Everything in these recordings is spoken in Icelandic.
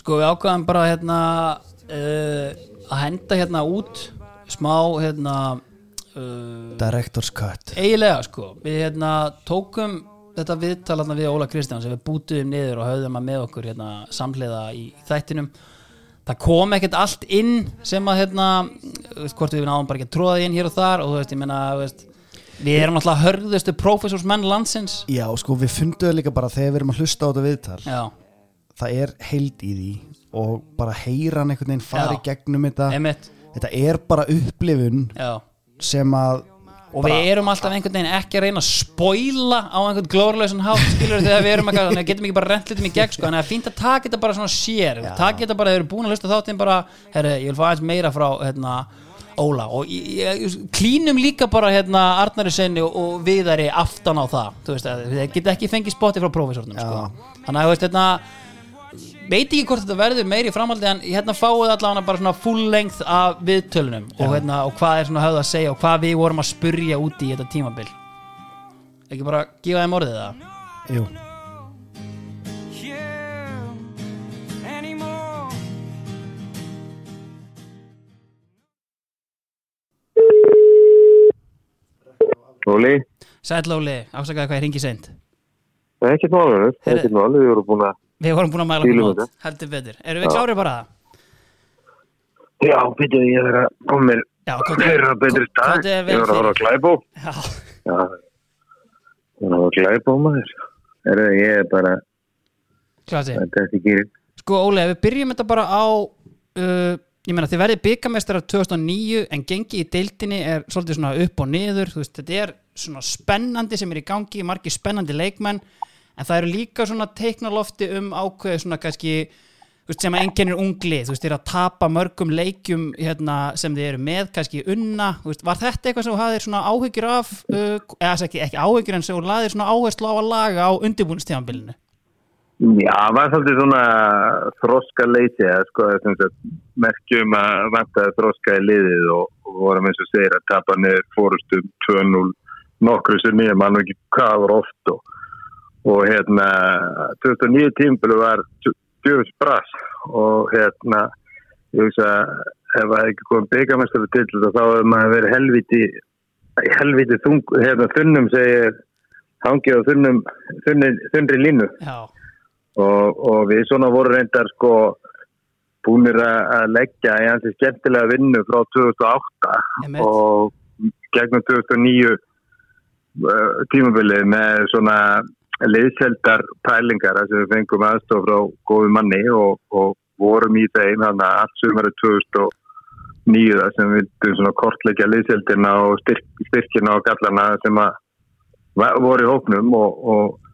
Sko við ákvaðum bara hérna uh, að henda hérna út smá hérna uh, Director's cut. eiginlega sko. Við hérna tókum þetta viðtal hérna við Óla Kristján sem við bútuðum niður og höfðum að með okkur hérna samhliða í þættinum. Það kom ekkert allt inn sem að hérna hvort við náðum bara ekki að tróða inn hér og þar og þú veist, ég meina þú veist, við erum náttúrulega hörðustu prófessorsmenn landsins. Já, sko, við funduðu líka bara þegar við erum að hlusta á þetta viðtal. Já, það er heild í því og bara heyra hann einhvern veginn fara Já. gegnum þetta. Emitt þetta er bara upplifun já. sem að og við erum alltaf einhvern veginn ekki að reyna að spoila á einhvern glórlausan hátt skilur þegar við erum eitthvað, þannig að getum ekki bara rent litum í gegn sko, þannig að fínt að taka þetta bara svona sér. Taka þetta bara, þeir eru búin að hlusta þáttinn bara herri, ég vil fá aðeins meira frá hérna, Óla og ég, ég, klínum líka bara hérna Arnari Senni og, og Viðari aftan á það, þú veist að þið geta ekki fengið spotti frá prófessornum sko. þannig að þú veist hérna veit ekki hvort þetta verður meiri framhaldi en hérna fáið allavega bara svona full length af viðtölunum og, hérna, og hvað er svona höfð að segja og hvað við vorum að spurja úti í þetta tímabil. Ekki bara gefa þeim orðið það? Jú, Óli, Sæll Óli, ásakaði hvað ég ringi seint? Það er ekkert málur, það er ekkert málur, við vorum búin að... Við vorum búin að mæla mót, þetta. heldur betur. Erum við klárið bara? Það? Já, býttu, ég er að betri stað. hvað er vel Ég var að horfa að glæbó. Já, Já, ég var að horfa að glæbó maður. Heyrðu, ég er bara, klasi er. Sko Óli, við byrjum þetta bara á uh, ég meina þið verðið byggamestrar 2009 en gengi í deildinni er svolítið svona upp og niður veist, þetta er svona spennandi sem er í gangi margir spennandi leikmenn en það eru líka svona teiknalofti um ákveði svona kannski veist, sem að enginn er unglið, þú veist, þeir að tapa mörgum leikjum hérna, sem þið eru með kannski unna, veist, var þetta eitthvað sem þú hafðir svona áhyggjur af uh, eða ekki, ekki áhyggjur en sem þú laðir svona áherslu á að laga á undirbúinstíðanbylinu Já, það var svolítið svona þroska leiti, eða sko, merkjum að vantaði þroska í liðið og, og vorum eins og segir að tapa niður fórustum 2-0 nokkru sem nýja mann og ekki hvað var oft og, og hérna 2009 tímbilu var djöfus brass og hérna ég hugsa ef það ekki komið byggamestari til þetta þá hefur maður verið helviti helviti þung, hérna þunnum segir hangið á þunnum þunni, þunnri línu. Já, og, og við svona voru reyndar sko búinir að leggja í hansi skemmtilega vinnu frá 2008 Einmitt. og gegnum 2009 uh, tímabilið með svona liðseldar pælingar sem við fengum aðstof frá góðu manni og, og vorum í þeim þannig að allt sumari 2009 þar sem við vildum svona kortleggja liðseldina og styrk, styrkina og gallana sem að voru í hóknum og, og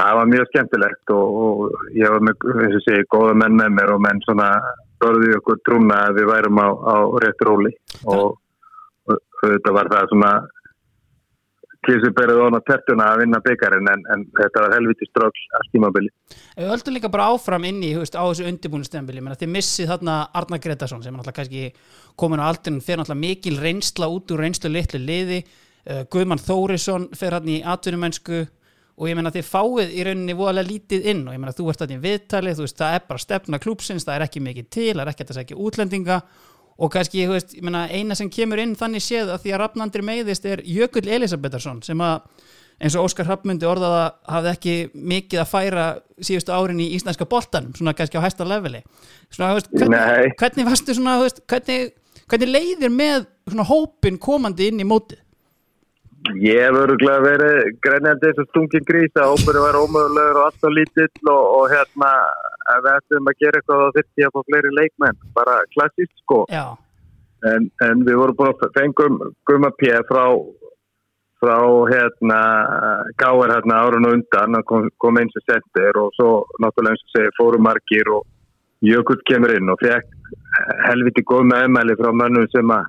það var mjög skemmtilegt og, og ég var með, eins og segi, góða menn með mér og menn svona börði okkur trúna að við værum á, á rétt róli. Og, og þetta var það svona kísu berið ofan á tertuna að vinna byggarinn en, en þetta var helviti strögl að stímabili. Við höldum líka bara áfram inn í, veist, á þessu undirbúinu stembili, menn að þið missið þarna Arnar Gretarsson sem er náttúrulega kannski komin á aldrinum fyrir náttúrulega mikil reynsla út úr reynslu litlu liði, uh, Guðmann Þórisson fyrir hann í atvinnumennsku og ég menna þið fáið í rauninni voðalega lítið inn. Og ég menna þú ert þarna í viðtali, þú veist, það er bara stefna klúpsins, það er ekki mikið til, það er ekki að það segja útlendinga. Og kannski, veist, ég menna eina sem kemur inn þannig séð að því að Rafnandri meiðist er Jökull Elisabetharsson sem að eins og Óskar Hrafmundi orðaða hafði ekki mikið að færa síðustu árin í íslenska boltanum, svona kannski á hæsta leveli. Svona, veist, hvernig, hvernig svona, veist, hvernig, hvernig leiðir með svona hópin komandi inn í mótið? Ég hef öruglega verið grænjandi eins og stungin grís að óbyrju var ómögulegur og alltaf lítill og, og hérna ef við ættum að gera eitthvað þá þurfti ég að fá fleiri leikmenn, bara klassist sko. En, en við vorum búin að fengum Guma P frá frá hérna Gáar hérna árun og undan. Hann kom, kom eins og sendir og svo náttúrulega eins og segi fórum margir og Jökull kemur inn og fekk helviti góð með emæli frá mönnum sem að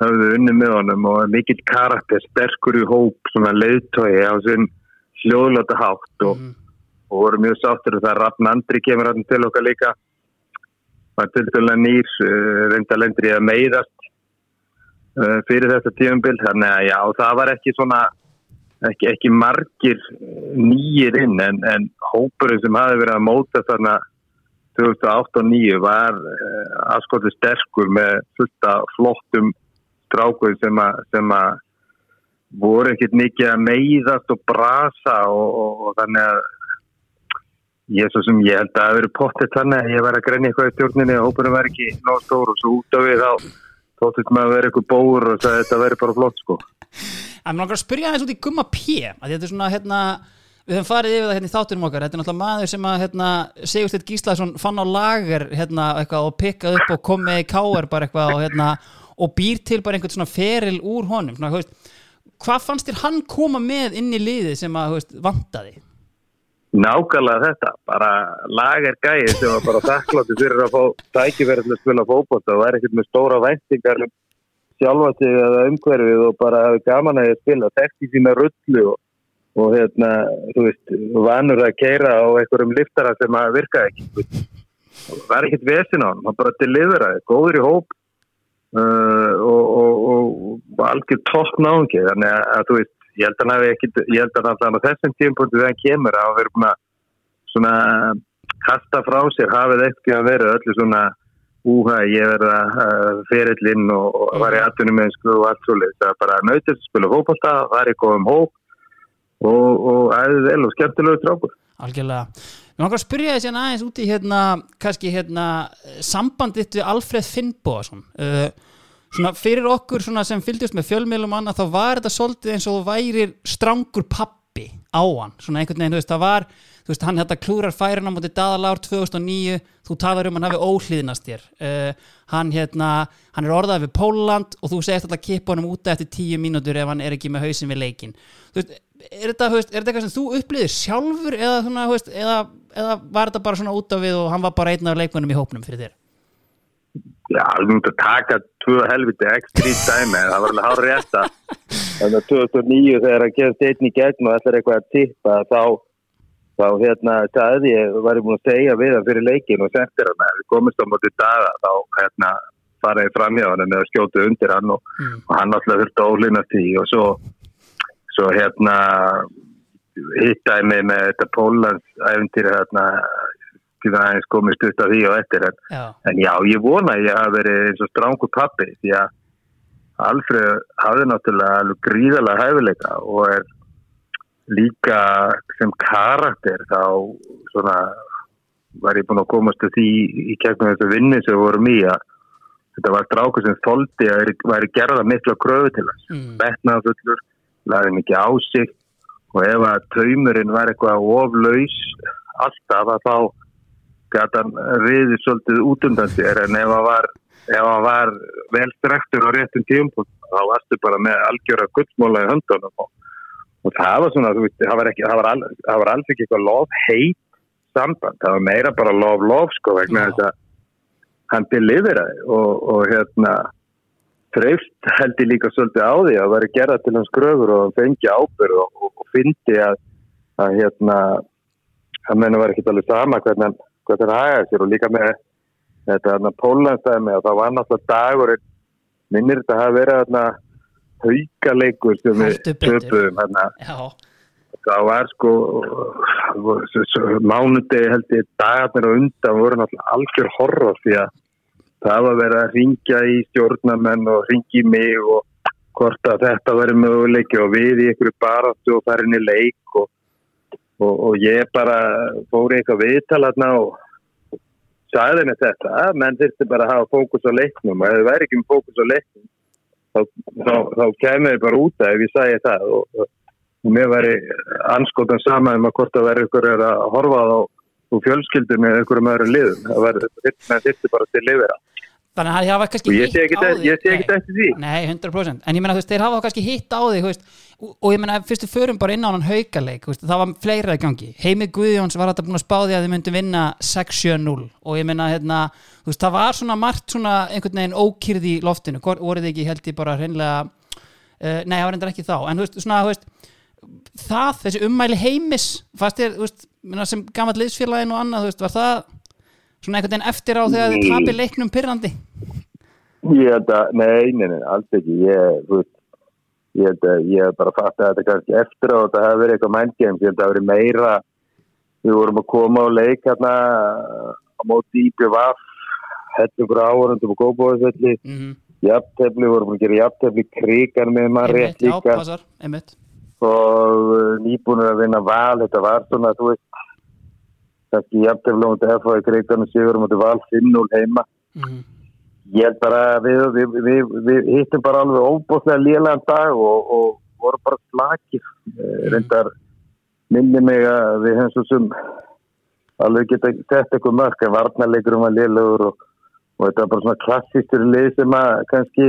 hafðu unni með honum og er mikill karakter, sterkur í hóp svona leiðtói á sinn hljóðlöta hátt og, Mhm. og voru mjög sáttur og það. Rafn Andri kemur hann til okkar líka. Var til dæla nýr uh, reyndalendur í að meiðast uh, fyrir þetta tíumbil þannig að já, það var ekki svona ekki, ekki margir nýjir inn en, en hópurinn sem hafi verið að móta þarna 2008 og 2009 var uh, aðskotið sterkur með fullta flottum strákuð sem að, sem að voru ekkert mikið að meiðast og brasa og, og, og þannig að ég er sem ég held að það verið pottet þannig að ég var að grenja eitthvað í stjórninni og hópurinn var ekki nóg stór og svo út af við þá þóttist maður að vera eitthvað bóur og það, þetta verið bara flott sko. En mér langar að spyrja aðeins út í Gumma P að þetta er svona hérna við höfum farið yfir það hérna í þáttunum okkar þetta er náttúrulega maður sem að hérna, Sigursteinn Gíslason fann á lager hérna, eitthvað, og pikkað upp og kom með í káer bara eitthvað og, hérna, og býr til bara einhvern svona feril úr honum svona, veist, hvað fannst þér hann koma með inn í liðið sem að veist, vantaði? Nákvæmlega þetta, bara lager gæði sem var bara þakkláttu fyrir að fá tækifærið að spila fókbóta og var ekkert með stóra væntingar um sjálfa sig eða umhverfið og bara hafi gaman að spila, tekti sína rullu og, og hérna, þú veist, vanur að keira á einhverjum liftara sem að virka ekki. Það var ekkert vesin á hann, hann bara deliveraði, góður í hóp og, og, og algjör topp náðungi, þannig að, þú veist, ég held að hann hefði ekki, ég held að hann á þessum tímpunktu þegar hann kemur að vera búin að svona kasta frá sér, hafið ekki að vera öllu svona úha, ég verða uh, ferillinn og, og var í aðtunum með sko og allt svolítið, það er bara nautist að spila fókbalta, var í góðum hóp og, og æðið vel og skemmtilegu trákur. Algjörlega. Mér langar að spyrja þess að aðeins úti hérna, kannski hérna sambandið við Alfred Finnbóðarsson uh, svona fyrir okkur svona sem fylgjast með fjölmiðlum og annað þá var þetta svolítið eins og þú værir strangur pappi á hann. Svona einhvern veginn, þú veist, það var þú veist, hann þetta klúrar færin á móti daðalár 2009, þú talar um hann hafi óhlýðnast þér. Uh, hann hérna, hann er orðað við Póland og þú segist alltaf að kipa honum úta eftir tíu mínútur ef hann er ekki með hausin við leikin þú veist, er þetta, veist, er þetta eitthvað sem þú upplýðir sjálfur eða, svona, veist, eða, eða var þetta bara svona út af við og hann var bara einn af leikmennum í hópnum fyrir þér? Já, það myndi að taka tvö helviti ekstri dæmi, það var alveg hár rétt að þannig að 2009 þegar að gerast einn í gegn og ætlar eitthvað að tippa þá, þá hérna það ég var ég búin að segja við hann fyrir leikin og sendir hann að við komumst á móti daga þá hérna faraði fram hjá hann með að skjóta undir hann og, mm. og hann alltaf þurfti að ólina því og svo, svo hérna hittaði mig með þetta Pólans æfintýri hérna til það aðeins komist upp af því og eftir en já. en já, ég vona að ég hafi verið eins og strángu pappi því að Alfred hafði náttúrulega alveg gríðalega hæfileika og er líka sem karakter þá svona var ég búin að komast til því í kegnum þessu vinni sem vorum í að þetta var stráku sem þóldi að væri gerða miklu að kröfu til þess mm. betnaðfullur, laði mikið ásig og ef að taumurinn var eitthvað oflaus alltaf að þá gata riðið svolítið út undan sér en ef hann var, var vel strektur á réttum tíum þá varstu bara með algjöra guldsmóla í höndunum. Og, og það var svona veist, það, var ekki, það, var all, það var alls ekki eitthvað lof heit samband, það var meira bara lof lof sko vegna þess að hann deliveraði og, og hérna treyft held ég líka svolítið á því að vera gerað til hans gröfur og fengi ábyrð og, og fyndi að, að hérna það menna var ekki alveg sama hvernig hann hægast sér. Og líka með þetta pólanstæmi og það var náttúrulega dagur minnir þetta að vera þarna haugaleikur sem við töpuðum hérna það var sko mánudegi held ég dagarnir og undan voru náttúrulega algjör horror því að það var verið að ringja í stjórnamenn og ringja í mig og hvort að þetta verið möguleiki og við í einhverju baráttu og farin í leik og og, og ég bara fór eitthvað viðtalarna og sagði henni þetta að menn þurfti bara að hafa fókus á leiknum og ef það væri ekki með fókus á leiknum þá, þá, þá kemur ég bara út að ef ég sagði það og, og mér væri anskotan sama um að hvort að vera ykkur að horfa á og fjölskyldur með einhverjum öðru liðum. Það þurfti bara til lifera þannig að það var kannski hitt á því. ég sé ekki eftir því. Nei, 100% en ég menna þú veist, þeir hafa kannski hitt á því og, ég menna, fyrstu förum bara inn á hann haugaleik, það var fleira í gangi. Heimi Guðjóns var þetta búin að spáði að þið myndi vinna 6-7-0 og ég menna, hérna, það var svona margt svona einhvern veginn ókýrði í loftinu. Voruð þið ekki held ég bara hreinlega uh, nei, það var endur ekki þá. En þú veist, svona, þú veist það, þessi ummæli heimis fast er, þú veist, sem gammal liðsfélagin og annað, þú veist, var það svona einhvern veginn eftir á þegar þið tapir leiknum pyrrandi Ég held að, nei, nei, nei, alls ekki. Ég, veist, ég held að ég hef bara fatt að þetta kannski eftir á þetta hefur verið eitthvað mindgames, ég held að það hefur verið meira við vorum að koma á leik hérna á móti IPVF hellingur áhörundum og góðbóðsvelli jafntefli, við vorum að gera jafntefli krigan með maður rétt líka og uh, nýbúinur að vinna val. Þetta var svona, þú veist kannski jafntefli um þetta FH í krigan og sigur um þetta val 5-0 heima. Mm ég held bara að við, við, við, við hittum bara alveg óbúslega lélegan dag og, og vorum bara slakir. Mm. reyndar minni mig að við hefum svo sem alveg geta sett eitthvað mörg en varnarleikurum var lélegur og, og þetta var bara svona klassistur lið sem að kannski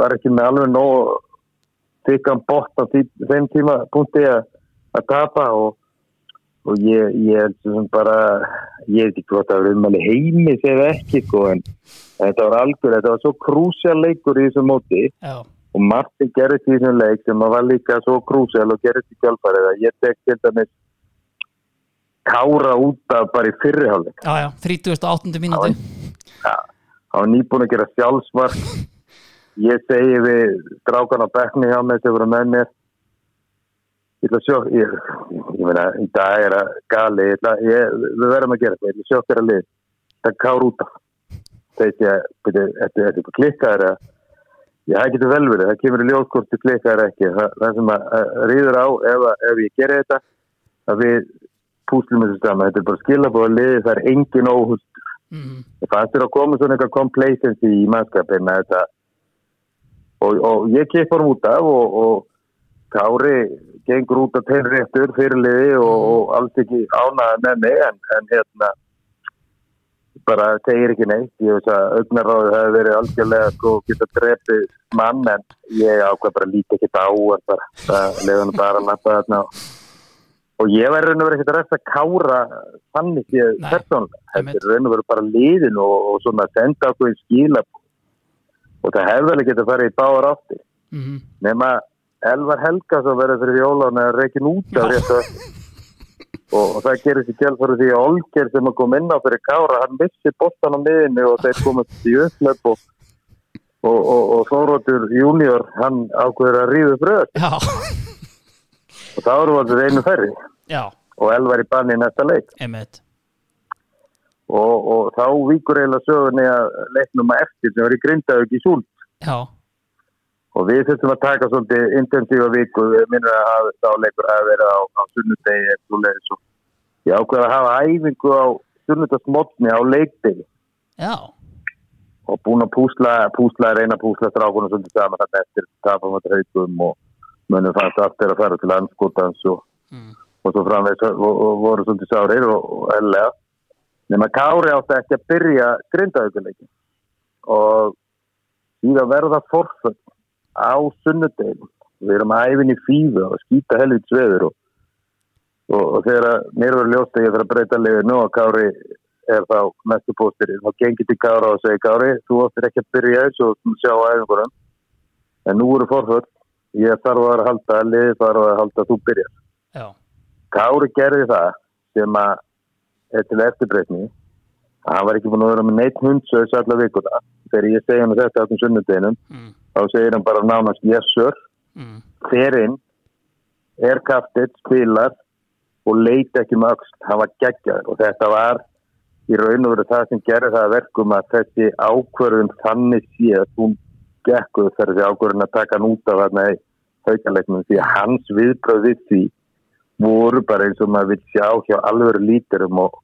var ekki með alveg nóg þykkan bort á tí, þeim tíma punkti að, að tapa og og ég, ég held sem bara ég veit ekki hvort það var umæli heimi þegar ekki sko en þetta var algjör, þetta var svo krúsjál leikur í þessu móti. Já, og Martin gerði því þessum leik sem var líka svo krúsjál og gerði því kjálfarið að ég tek til dæmis kára út af bara í fyrriháleik já, já, 38. mínúti hann var nýbúin að gera sjálfsmark ég segi við strákan á bekkni hjá mig sem voru með mér ég ætla að sjó ég, ég meina, í dag er að gali ég ætla, ég, við verðum að gera þetta ég ætla að sjó þér að lið. Það kár út af. Þetta er eitthvað klikkaður að já, það getur vel verið, það kemur í ljóðkorti klikkaður ekki, það, það sem að, að rýður á ef, ef ég gerir þetta að við púslum þessu saman. Þetta er bara skilabóða liði, það er engin óhust mm ég fannst þér að koma svona eitthvað complacency í mannskapin með þetta og, og ég kippa hann út af og, og Kári gengur út af tegnréttur fyrirliði og, og alls ekki ánaði með mig en, en hérna bara segir ekki neitt. Ég veist að augnaráði hefur verið algjörlega sko geta drefið mann en ég ákvað bara líka ekki á en bara, það hann bara að lappa þarna. Og, ég verður raun og verið ekkert að resta kára þannig því að þetta er raun og verið bara liðin og, og svona senda okkur í skila og það hefði vel ekki að fara í báðar áttir. -hmm. nema Elvar Helga svo verður fyrir jólan að reikin út af réttu og, og það gerir sér kjálfari því að Olger sem að kom inn á fyrir Kára hann missi bóttan á miðinni og þeir komast í upplöp og, og, og, Þóróttur junior hann ákveður að ríða bröð já, og þá eru allir einu ferri já, og Elvar í banni í næsta leik. Einmitt og, og þá víkur eiginlega sögunni að leiknum að eftir sem var í Grindavík í Súl já, og við þurfum að taka svolítið intensífa viku, við minnum að hafa þá leikur hafa verið á, á sunnudegi og ég ákveði að hafa æfingu á sunnudagsmotni á leikdegi. Já, og búin að púsla, púsla reyna að púsla strákunum svolítið saman þarna eftir tapum að haugum og munum fannst aftur að fara til anskotans og, Mm. og svo framvegs voru svolítið sárir og, og ellega nema Kári átti ekki að byrja grindaðuguleikin og síðan verða forföld á sunnudegin við erum æfin í fífu og skýta helvits veður og, og, og þegar að mér verður ljóst að ég þarf að breyta nú að Kári er þá mestu póstir þá gengir til Kára og segir Kári þú áttir ekki að byrja þessu og sjá æfingurum en nú eru forföld ég þarf að vera að halda liðið þarf að halda að þú byrjar. Já, Kári gerði það sem að til eftirbreytni. Hann var ekki búin að vera með neitt hundsöðs alla vikuna. Þegar ég segi hann þetta á þessum sunnudeginum mm. þá segir hann bara nánast yes sir. Mm. fer inn er kaftið, spilar og leiti ekki með öxt hann var geggjaður og þetta var í raun og veru það sem gerði það að verkum að þessi ákvörðun þannig sé að hún þegar þessi ákvörðun að taka hann út af þarna í haukaleiknum því að hans viðbröð við því voru bara eins og maður vil sjá hjá alvöru líturum og,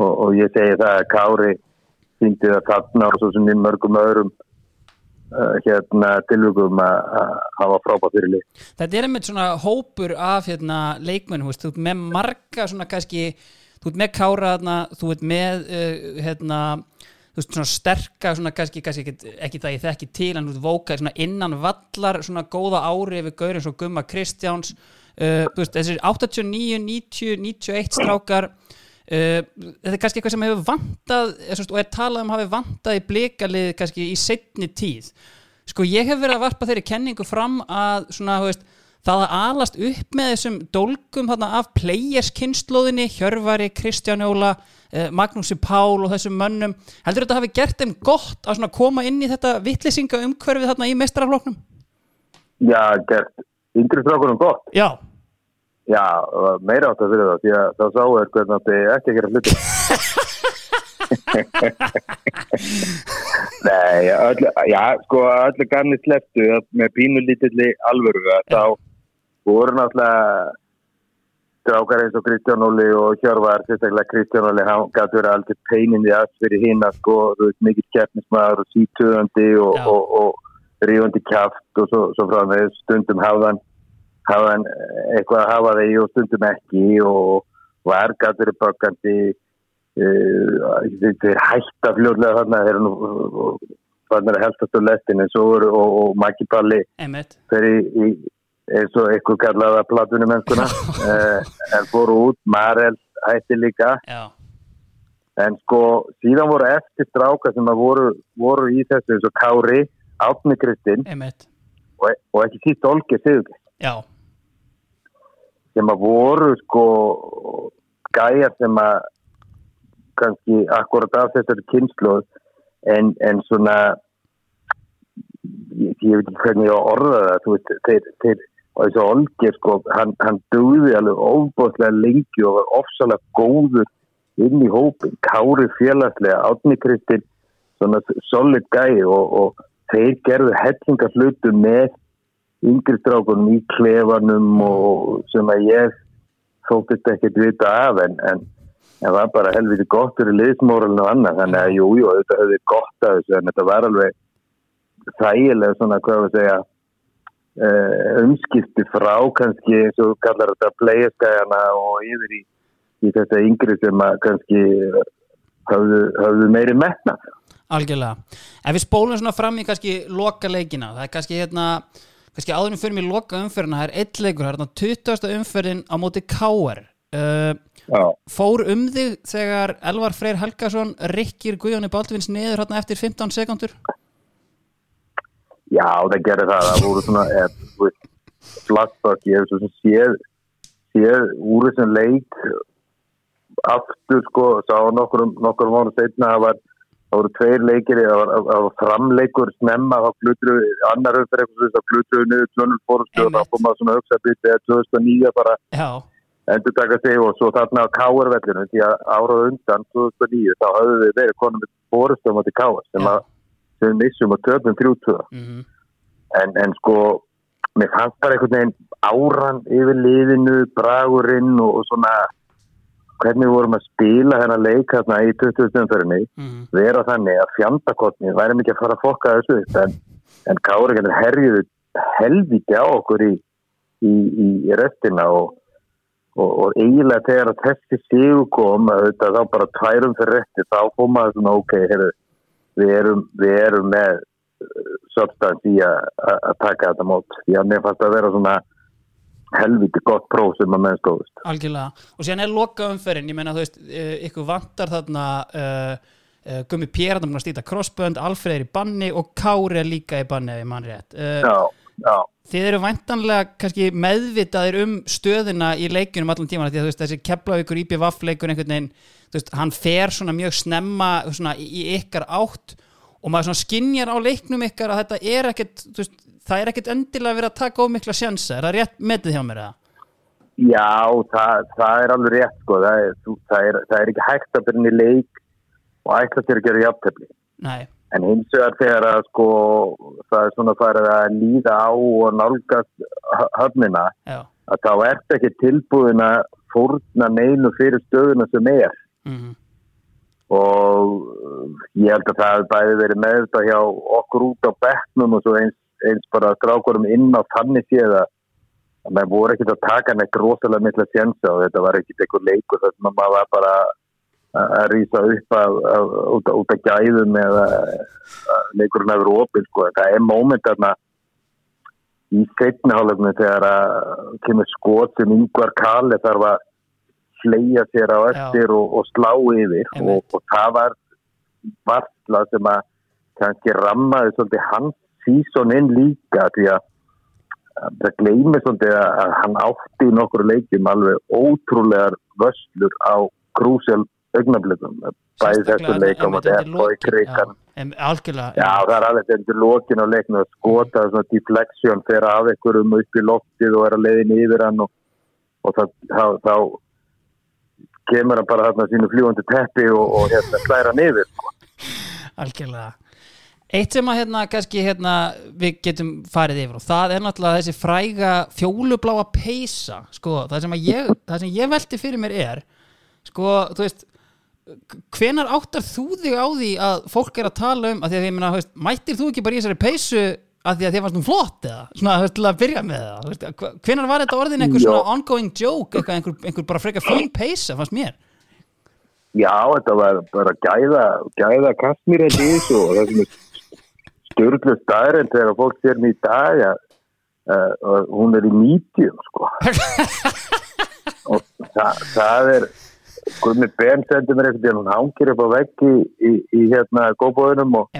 og, og ég segi það að Kári fyndi það þarna og svo sem í mörgum öðrum uh, hérna tilvökum að hafa frábæð fyrir lið. þetta er einmitt svona hópur af hérna, leikmenn, þú veist, með marga svona kannski, þú ert með kára þarna, þú ert með uh, hérna, þú veist, svona sterka svona kannski, kannski ekki, ekki það ég þekki til en þú veist, vóka svona innan vallar svona góða ári yfir gaur eins og Gumma Kristjáns uh, veist, þessir 89, 90, 91 strákar Uh, þetta er kannski eitthvað sem hefur vantað er, og er talað um hafi vantað í blikalið kannski í setni tíð sko ég hef verið að varpa þeirri kenningu fram að svona, þú veist, það að alast upp með þessum dólgum þarna, af playerskynslóðinni, Hjörvari, Kristján Jóla, uh, Magnúsi Pál og þessum mönnum, heldur þetta hafi gert þeim gott að koma inn í þetta vittlisinga umhverfið þarna í mestrarfloknum? Já, gert yngri strákunum gott. Já, Já, meira átt að fyrir það, því að þá sáu er hvernig átti ekki að gera hluti. Nei, öllu, já, sko, öllu gamni slepptu með pínulítilli alvöru þá voru náttúrulega strákar eins og Kristján Óli og Hjörvar, sérstaklega Kristján Óli, hann gæti verið aldrei peinin í allt fyrir hinn að sko, þú veist, mikið keppnismæður og sítöðandi og, og, og rífandi kjaft og svo, svo frá með stundum hafðan hafðan eitthvað að hafa þeir og stundum ekki og var verið bakandi uh, þeir hætta fljóðlega þarna þeir nú þarna er helstast á lestin en svo voru og, og Maggi Palli einmitt. fer í, í eins og eitthvað kallaða platunum mennskuna. Uh, en fóru út, Marel hætti líka. Já, en sko síðan voru eftir stráka sem að voru, voru í þessu eins og Kári, Átni Kristinn og, og ekki síst Olgi Sigurgeir Já, sem að voru sko gæjar sem að kannski akkurat af þessari kynsluð en, en svona ég, ég veit ekki hvernig ég á orða það þú veist, þeir, þeir og þessu Olgir sko, hann, hann dugði alveg ofbóðslega lengi og var ofsalega góður inn í hópin, Kári félagslega Átni Kristinn svona solid gæi og, og þeir gerðu hellinga hlutu með yngri strákunum í klefanum og sem að ég þóttist ekkert vita af en, en það var bara helviti gott fyrir liðsmóralinu og annað. Þannig að jú, jú, þetta höfði gott að þessu en þetta var alveg þægilega svona, hvað að segja uh, umskipti frá kannski eins og kallar þetta pleiaskæjana og yfir í, í þetta yngri sem að kannski höfðu, höfðu meiri metna algjörlega Ef við spólum svona fram í kannski loka leikina það er kannski hérna kannski áðurum fyrir mig loka umferðina, það er eitt leikur það er hérna 20. umferðin á móti K.R. Uh, fór um þig þegar Elvar Freyr Helgason rikkir Guðjóni Baldvins niður hérna eftir 15 sekundur Já, það gerir það. Það voru svona eh, flashback. Ég hef svo sem séð, séð úr þessum leik aftur, sko, sá nokkur, nokkur mánu setna að það var það voru tveir leikir, það var, framleikur snemma, þá flutru annar umferð eitthvað, þá flutru niður 200 fórstu og þá kom að svona hugsa byrja eða 2009 bara Já, endur taka sig og svo þarna á Káarvellinu því að árað undan 2009 þá höfðu við verið konum með fórstu á móti Káar sem Já. að sem við missum og töfum 30 mm en, en sko mér fannst bara einhvern veginn áran yfir liðinu, bragurinn og, og svona hvernig við vorum að spila þennan leik hérna í 20. umferðinni -hmm. vera þannig að fjandakotni væri mikið að fara að fokka þessu en, en Kári kannski herjuðu helviti á okkur í, í, í restina og, og, og eiginlega þegar að þessi sigur kom að þetta þá bara tværum fyrir rétti þá kom maður svona ok heru, við, erum, við erum með uh, í að að- að taka þetta mót því að mér fannst að vera svona helviti gott próf sem að menn stóðust. Algjörlega. Og síðan er loka umferðin, ég meina þú veist uh, ykkur vantar þarna uh, uh, Gummi Pér, búin að stýta crossbönd Alfred er í banni og Kári er líka í banni ef ég mann rétt. Uh, Já, já. Þið eru væntanlega kannski meðvitaðir um stöðina í leikunum allan tíman því að veist þessi Keflavíkur IPVAF leikur einhvern veginn, þú veist, hann fer svona mjög snemma svona í, í ykkar átt og maður svona skinjar á leiknum ykkar að þetta er ekkert þú veist, það er ekkert endilega verið að taka ómikla sjansa, er það rétt metið hjá mér eða? Já, það, það er alveg rétt sko. það, er, það, er, það er ekki hægt að byrja í leik og ætla sér að gera jafntefni Nei, en hins vegar þegar að sko það er svona farið að líða á og nálgast hö- höfnina já. að þá ert ekki tilbúin að fórna neinu fyrir stöðuna sem er. Mm og uh, ég held að það hefði bæði verið með þetta hjá okkur út á bekknum og svo eins, eins bara strákurum inn á þannig séð að að maður voru ekkert að taka neitt rosalega mikla sjensa og þetta var ekkert einhver leikur þess að maður var bara að að rísa upp af, af, út, út af gæðum eða að leikurinn hefur opið sko. það er móment þarna í setnihálfum þegar að kemur skot sem yngvar Kali þarf að fleia sér á eftir og, og slá yfir. Og, og það var varsla sem að kannski rammaði svolítið hans sísoninn líka því að að það gleymið svolítið að hann átti í nokkru leikjum alveg ótrúlegar vöslur á krúsjál augnablikum bæði þessu leikum og þetta er bói krigan Já, það er alveg þetta er lokin á leikinu að skota svona defleksjón þegar af einhverjum upp í loftið og er að leiðin yfir hann og, og það, þá, þá kemur hann bara þarna sínu fljúandi teppi og, og hérna slæra niður sko. algjörlega Eitt sem að hérna kannski hérna við getum farið yfir og það er náttúrulega þessi fræga fjólubláa peysa sko, það sem, ég, það sem ég velti fyrir mér er sko, þú veist hvenar áttar þú þig á því að fólk er að tala um að því að ég þú veist, mættir þú ekki bara í þessari peysu að því að þið varst nú flott eða? Svona, til að byrja með það hvenær var þetta orðin einhver svona ongoing joke, eitthvað, einhver, einhver bara frekar fín peysa, fannst mér? Já, þetta var bara gæða gæða kastmýr þetta í þessu og það sem er stjórnlu staðurinn þegar fólk sér mér í dag að, að, að hún er í medium sko. Og það, það er Guðmi Ben sendir mér eitthvað hún hangir upp á veggi í, í hérna góðbóðunum og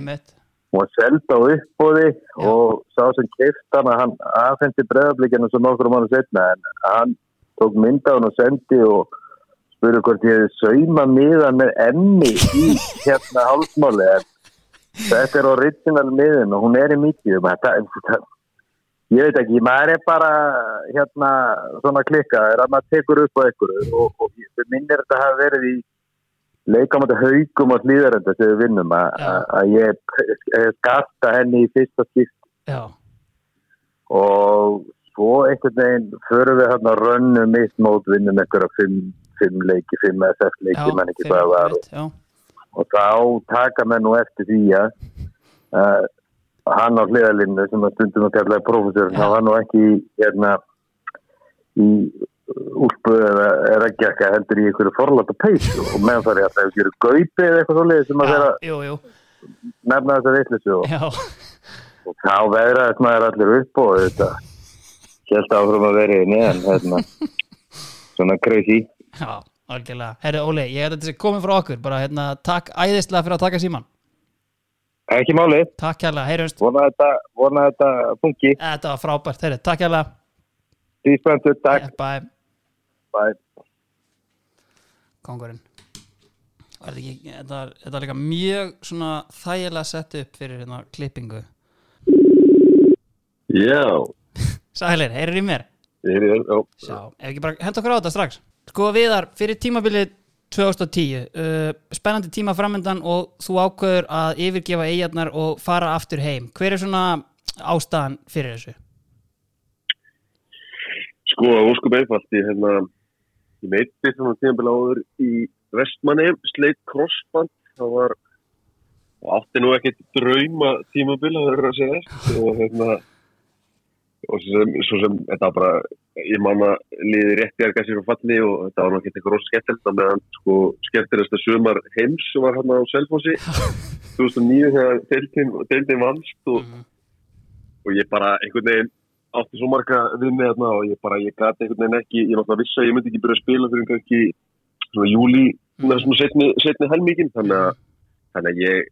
hún seld á uppbóði og sá sem keift hann að hann aðfendi breðablíkinu sem nokkur mánu setna en hann tók mynd á hann og sendi og spurði hvort ég hefði sauma miðan með enni í hérna hálsmáli en þetta er original miðin og hún er í þetta, ég veit ekki, maður er bara hérna svona klikka er að maður tekur upp á einhverju og, og ég minnir þetta hafi verið í leikamönda haugum og hlýðarenda sem við vinnum að að- að ég ég skasta henni í fyrsta skipt já, og svo einhvern veginn förum við hérna rönnum mitt mót vinnum einhverja fimm, fimm leiki, fimm SF leiki, mann ekki hvað það var. já, og þá taka menn nú eftir því að uh, hann á hliðalínu sem að stundum að kallaði profesor hann var nú ekki hérna í úlpu eða er ekki ekki heldur í einhverju forláta peysu. Og meðan það er alltaf einhverju gaupi eða eitthvað svo sem að jú nefna þessa vitleysu og, já, og þá veðraðist maður allir upp og þetta held áfram að vera í neðan hérna, svona crazy. Já, algjörlega. Herri Óli, ég að þetta sé komið frá okkur. Bara hérna, takk æðislega fyrir að taka síman ekki máli, takk hérlega, heyrjumst vona þetta, vona þetta funki, þetta var frábært, heyrri, takk hérlega spenntur, takk. Bye. Bye. Kongurinn. Þetta, var líka mjög svona þægilega sett upp fyrir hérna klippingu. Já, Sælir, heyrir í mér? er, já, Sjá, ef ekki bara henda okkur á þetta strax Sko viðar, fyrir tímabilið 2010 uh, spennandi tíma framöndan og þú ákveður að yfirgefa eigarnar og fara aftur heim hver er svona ástæðan fyrir þessu? sko, óskum einfalt, ég hérna, ég meiti svona tíðanbila áður í vestmanni, sleitt crossband, það var, átti nú ekkert drauma tímabila, það er að segja, og hérna, og svo sem, svo sem þetta var bara, ég manna liði rétti að gæsir og falli og þetta var ekkert eitthvað skemmtilegt, þannig að sko skemmtilegasta sumar heims var hérna á Selfossi. 2009 þegar deildin, vannst og Mhm. og ég bara einhvern veginn átti svo marga við með þarna og ég bara, ég gati einhvern veginn ekki, ég náttúrulega vissi að ég myndi ekki byrja að spila fyrir kannski svona júli, svona, svona setni, setni helmíkin, þannig að, þannig að ég,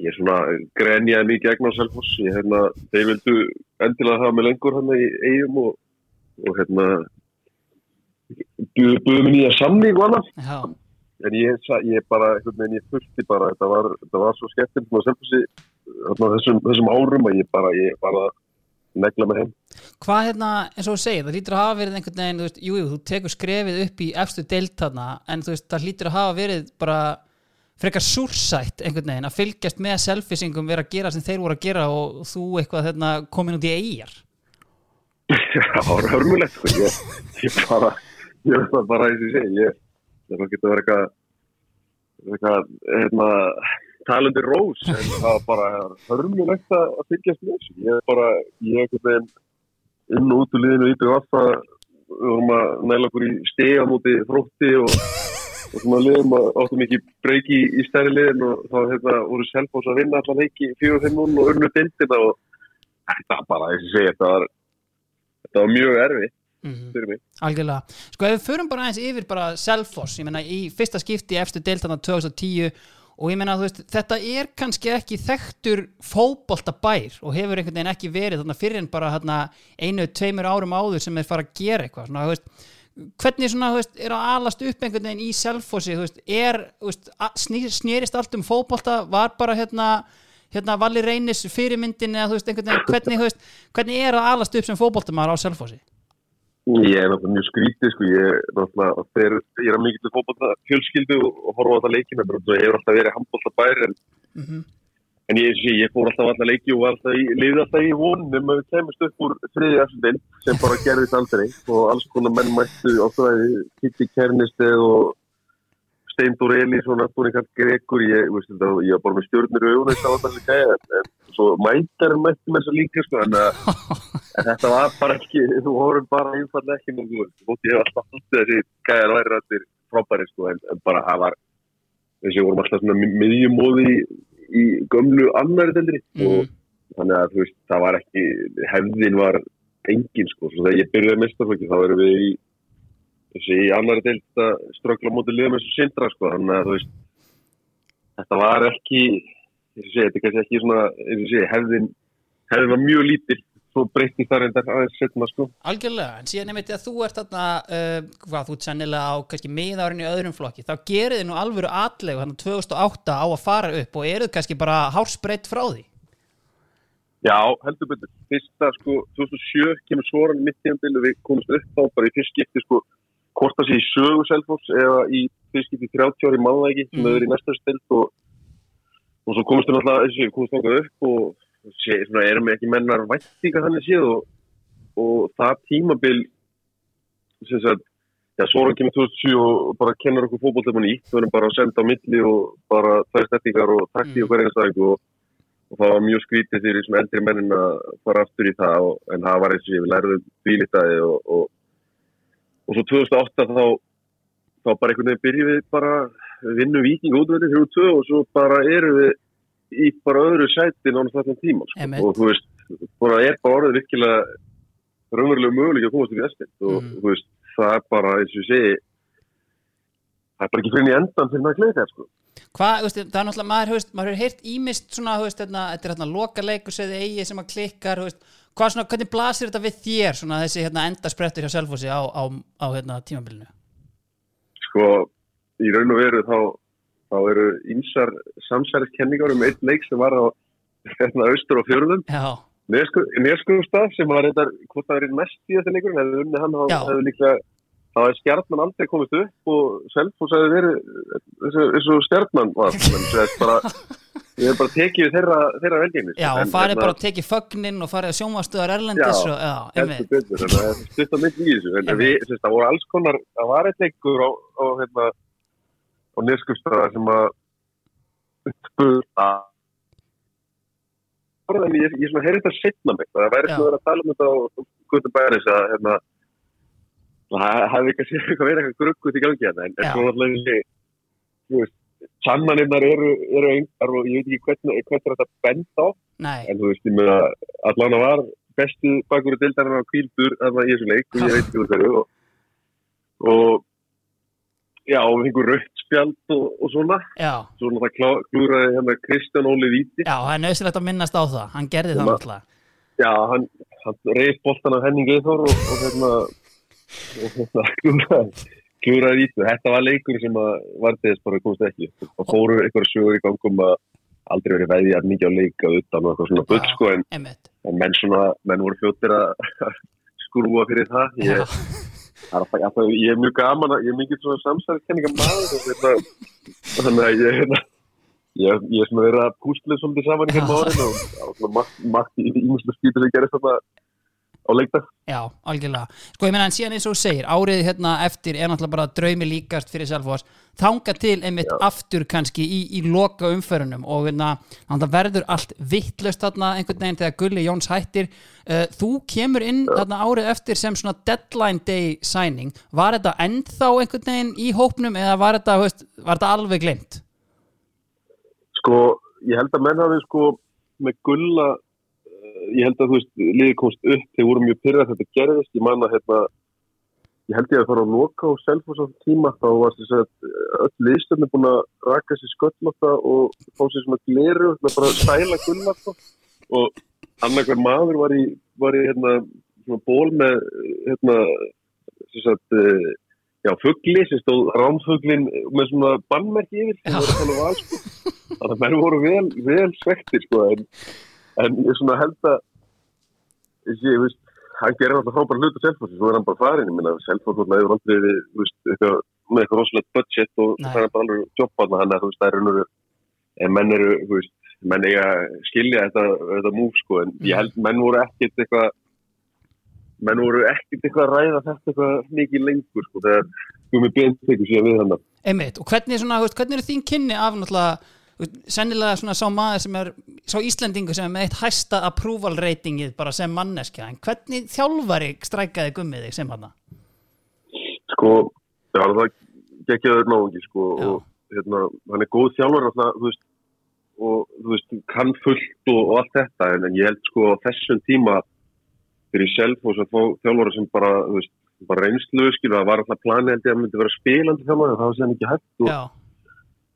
ég svona grenjaði mikið gegn á Selfoss, ég hérna, þeir vildu endilega hafa mig lengur hann í eigum og, og hérna, buðu buðu mig nýja samning og annað, Já, en ég, ég bara, einhvern veginn, ég þurfti bara, þetta var, þetta var svo skemmtilegt með Selfossi, þarna þessum, þessum árum að ég bara, ég bara negla mig heim. hvað hérna, eins og þú segir, það hlýtur að hafa verið einhvern veginn, þú veist, jú, jú, þú tekur skrefið upp í efstu deild þarna, en þú veist, það hlýtur að hafa verið bara frekar súrsætt einhvern veginn að fylgjast með selfisingum vera að gera sem þeir voru að gera og þú eitthvað hérna, komin út í eigjar það var hörmulegt sko. ég, ég bara ég það bara og ég segi ég, það getur verið eitthvað eitthvað hérna, talandi rós en það var bara hörmulegt að að fylgjast með þessu ég bara, ég er einhvern veginn inn og út úr liðinu í BVF að við vorum að næla okkur í stega múti þrótti og, og svona liðum að áttum ekki breyki í stærri liðin og þá hérna, voru selfos að vinna allan leiki 4-5-0 og urnu dildina og þetta bara, og ég segi, þetta var þetta var mjög erfitt mm fyrir mig. Algjörlega. Sko ef við förum bara aðeins yfir bara Selfoss, ég meina í fyrsta skipti í efstu deildana 2010 og ég meina þú veist, þetta er kannski ekki þekktur fótbolta bær og hefur einhvern veginn ekki verið þarna fyrir en bara einu, tveimur árum áður sem er fara að gera eitthvað. Svona, þú veist, hvernig svona, þú veist, er að alast upp einhvern veginn í selfossi, þú veist, er þú veist, a- sný- snerist allt um fótbolta var bara hérna hérna Valli Reynis fyrirmyndin eða þú veist, einhvern veginn, hvernig, þú veist, hvernig er að alast upp sem fótboltamæður á selfossi? Ég er náttúrulega mjög skrítið sko, ég er náttúrulega, þeir, ég er að mikið til fótbolta fjölskyldu og, horfa á þetta leikina, ég hefur alltaf verið handbolta bær en, Mhm. En ég, ég, ég fór alltaf alla leiki og var alltaf í, liði alltaf í vonum að við kemist upp úr þriði afsendin sem bara gerðist aldrei. Og alls konar menn mættu á þræði, Kitty Kernisteg og Steindór Elísson, Antoni Karl Gregur, ég, veist, þetta, ég var bara með stjórnir það var það sem gæði, en, en svo mættar mætti með þess að líka, sko, en, að, en þetta var bara ekki, þú vorum bara einfallega ekki mjög góð, þótt ég hef alltaf haldið þessi gæðar væri rættir frábæri, sko, en, en bara það var, þessi vorum alltaf svona mi- miðjumóði í, í gömlu annari deldri og þannig að, þú veist, það var ekki, hefðin var engin, sko, svo þegar ég byrjaði mestarflokki, þá erum við í þessi í annari deild að ströggla mótið liðum eins og sindra sko. Þannig að þú veist þetta var ekki og sé, þetta er kannski ekki svona og sé, hefðin hefðin var mjög lítil svo breytti það reyndar aðeins setna sko. Algjörlega, en síðan einmitt að þú ert þarna, uh, hvað, þú ert sennilega á kannski miðárin í öðrum flokki, þá gerið þið nú alvöru atlegu þannig 2008 á að fara upp og eruð kannski bara hársbreytt frá því? Já, heldur betur. Fyrsta sko, 2007 kemur svoran mitt í andilu, við komumst upp þá bara í fyrst skipti sko, hvort það sé í sögu Selfoss eða í fyrst skipti í 30 ári máðæki sem Mm. er í næsta stild og, og svo komumst við þangað upp og svona, erum ekki mennar væntinga þannig séð og, og það tímabil sem sagt Já, Svoran kemur 2007 og bara kennar okkur og nýtt, við erum bara að senda á milli og bara tvær stettingar og takti Mm. og hverja einstæðing og, og það var mjög skrítið fyrir sem eldri mennin að fara aftur í það og, en það var eins og ég, við lærðum bílitaði og, og, og svo 2008 þá, þá bara einhvern veginn byrjum við bara við vinnum viking útvöldi 3-2 og svo bara erum við í bara öðru sæti nánast allan tíma sko. Og þú veist, bara er bara orðið virkilega raunverulega möguleik að komast í vestinn og Mm. þú veist, það er bara eins og ég segi það er bara ekki fyrir í endan fyrir maður að gleyta sko. Hvað, þú veist, það er náttúrulega, maður, veist, maður hefur heyrt ímist svona, þú veist, hérna, þetta er hérna loka leikur segði eigi sem að klikkar, hvað svona, hvernig blasir þetta við þér svona þessi hérna enda sprettur hjá Selfossi á, á, á hérna tímabilinu sko, í raun og veru þá, þá eru ímsar samsæriskenningar um einn leik sem var á hérna austur og fjörðum. Já, Neskugustaf sem var reyndar hvort það er mest í þessi leikur en unni hann hefði líklega þá hefði stjarnan aldrei komist upp og Selfos hefði verið þessu, þessu stjarnan var bara, ég hef bara tekið þeirra, þeirra velgengni. Já, og farið bara að tekið fögnin og farið að sjónvastöðar Erlendis Já, og, betur, þannig að það er stutt á myndi í þessu. En við, það voru alls konar það var eitt leikur á, á, hérna, á Neskugustaf sem að spur að en ég, ég svona heyrði þetta setna mig það væri svona að tala um þetta og Guður Bæris að hérna það hefði að eitthvað verið eitthvað gruggut í gangi hérna en en svo náttúrulega þessi, þú veist, sannanirnar eru, eru einhver og ég veit ekki hvernig, er þetta bent á Nei, en þú veist, ég meina allan að var bestu bakur og dildarinn á kvíldur þarna í þessu leik og ég veit ekki úr hverju og, og já, við fengum rautt spjald og, og svona, já, svo náttúrulega klá- klúraði hérna Kristján Óli Víti. Já, það er nöðsilegt að minnast á það. Hann gerði það að- náttúrulega. Já, hann, hann reyð boltan af Henning Eithor og, og hérna og hérna klúraði klúraði Víti, þetta var leikur sem að var þess bara komst ekki og fóru eitthvað sögur í gangum að aldrei verið veðið mikið á leika utan og eitthvað svona bull sko en en menn svona, menn voru fljóttir að skrúa fyrir það. Ég, það er alltaf, ég, ég er mjög gaman að, ég er mikið svona samsæðiskenninga maður og þannig að ég hérna, ég, ég er svona verið að púsla svolítið saman í hérna árin og það svona margt, í ímjömslu skýtur sem gerist þarna á leikdag. Já, algjörlega. Sko, ég meina, en síðan eins og þú segir, árið hérna eftir er náttúrulega bara draumi líkast fyrir Selfoss. Þanga til einmitt aftur kannski í, í loka umferunum og hérna, þannig að verður allt vittlust þarna einhvern veginn þegar Gulli Jóns hættir. Uh, þú kemur inn þarna árið eftir sem svona deadline day signing. Var þetta ennþá einhvern veginn í hópnum eða var þetta, veist, var þetta alveg glemt? sko, ég held að menn hafi sko með gulla ég held að þú veist, liði komst upp þeir voru mjög pyrrað að þetta gerðist ég man að hérna ég held ég að fara að loka á Selfoss á þeim tíma þá var þess að öll liðstöfni búin að raka sér sköllóta og fá sér svona gleru svona bara að stæla gulla sko. og annarkar maður var í, var í hérna, svona ból með hérna, sem sagt, uh, já, fugli sem stóð rámfuglin með svona bannmerki yfir þannig var sko. þannig að menn voru vel, vel svektir sko, en, en ég svona held að ég, veist hann gerir alltaf frábæra hlutu Selfossi svo er hann bara farin, ég minna Selfoss alltaf hefur aldrei þú eitthvað, með eitthvað rosalegt budget og það er bara alveg jobbarna hann að þú veist, það er raunur en menn eru, þú veist, menn eiga skilja þetta, þetta múf sko en ég held menn voru ekkit eitthvað menn voru ekkit eitthvað að ræða þetta eitthvað mikið lengur sko þegar Gumi Bent tekur síðan við hann Einmitt, og hvernig, er svona, þú hvernig eru þín kynni af náttúrulega, þú sennilega svona sá maður sem er, sá Íslendingu sem er með eitt hæsta approval ratingið bara sem manneskja, en hvernig þjálfari strækaði gummið þig sem hann? sko, já það gekkjaður náungi sko Já. og hérna, hann er góð þjálfur alltaf, þú veist og þú veist, kann fullt og, og allt þetta en, en ég held sko þessum tíma fyrir sjálf og svo fá þjálfur sem bara, þú veist, bara reynslu skilu, það var alltaf planið að hann myndi vera spilandi þjálfur, það var séðan ekki hægt og Já,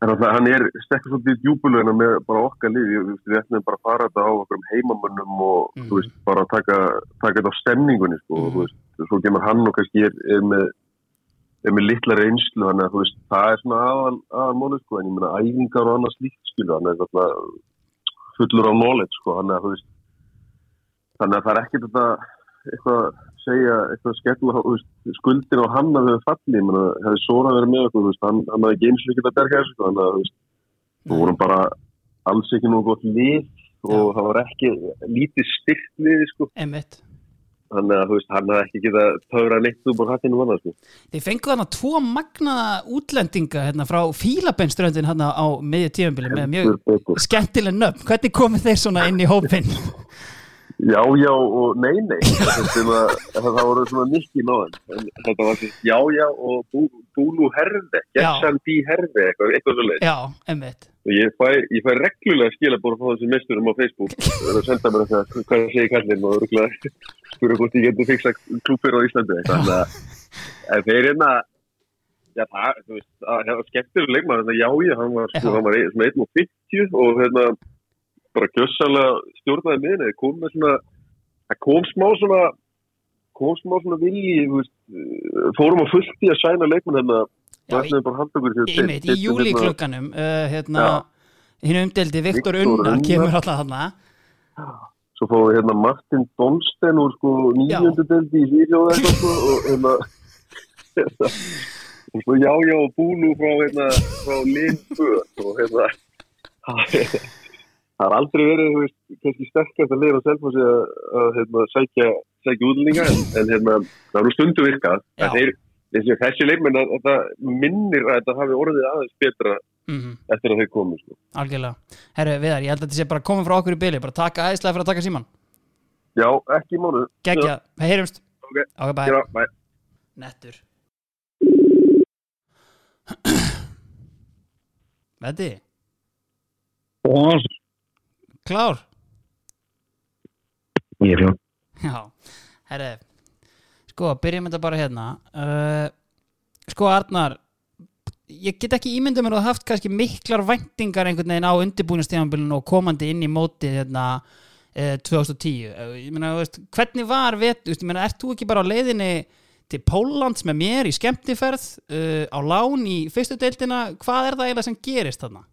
En alltaf, hann er stekkur svolítið djúbulögina með bara okkar lið, við, ætlum bara að fara þetta á okkur um heimamönnum og þú veist, bara taka, taka þetta á stemningunni sko, þú veist, svo kemur hann og kannski er, er með er með litla reynslu, þannig að veist, það er svona aðal, aðal móli, sko, en ég meina æfingar og annað slíkt, skilu, hann er alltaf fullur á knowledge, sko, þannig að það er ekkert þetta eitthvað segja, eitthvað skella, skuldin á hann að þau falli, meina, hefði Sora verið með okkur, veist, hann, hann hafði ekki eins og ekki að berga þessu, þannig að, þú vorum bara alls ekki nú gott lið og það var ekki lítið styrkt lið, sko, þannig að, veist, hann hafði ekki getað töfra neitt úr hattinu annað, sko. Þið fengu þarna tvo magnaða útlendinga hérna frá Fílabenströndin hérna á miðju tífambili með mjög skemmtileg nöfn. Hvernig komið þeir svona inn í hópin? Já, já og nei, nei, það, það, það voru svona nikki náðan, þetta var svona já, já og bú, búlu herði, gessan bí herði, eitthvað, eitthvað svo leið. Já, einmitt. Ég fæ, ég fæ reglulega skila bara frá þessum mesturum á Facebook það senda mér það hvað það segir kallinn og rúglega spura hvort ég getur fixa klúpir á Íslandi. Þannig að en þeir hérna, já það, þú veist, að- það var skemmtileg leikmaður, þannig að já ég, hann var, sko, Já. hann var ein- svona 1.50 og hérna bara gjössalega stjórnaði miðinni, það kom með svona, það kom smá svona, kom smá svona vilji, veist, fórum á fullt í að sæna leikmann hérna, Já, Einmitt, í júli klukkanum uh, hérna, hinn umdeldi Viktor Unnar Unnar. kemur alltaf þarna. Svo við hérna Martin Donsten úr sko nýjöndu deldi í Svíðjóð eitthvað sko og hérna og svo já já og búlu frá hérna frá Lindbö og hérna það har aldrei verið þú veist, kannski sterkast að lifa selv að, að hérna, sækja, sækja útlendinga en, en hérna það eru stundu virkað Já. en þeir, þessi, þessi leikmenn að þetta minnir að þetta hafi orðið aðeins betra mm eftir að þeir komu sko. Algjörlega. Herru, Viðar, ég held að þetta sé bara komið frá okkur í byli, bara taka æðislega fyrir að taka síman. Já, ekki mánu Gekkja, heyrumst. Ok. Ok, bæ. Já, bæ Nettur. Veddi, klár? Ég er fjón. Já, herru, sko, byrjum þetta bara hérna. Uh, sko, Arnar, ég get ekki ímyndað mér að haft kannski miklar væntingar einhvern veginn á undirbúinastíðanbylun og komandi inn í mótið hérna uh, 2010. Uh, ég meina, veist, hvernig var veist, ég meina, ert þú ekki bara á leiðinni til Póllands með mér í skemmtiferð uh, á lán í fyrstu deildina, hvað er það eiginlega sem gerist þarna?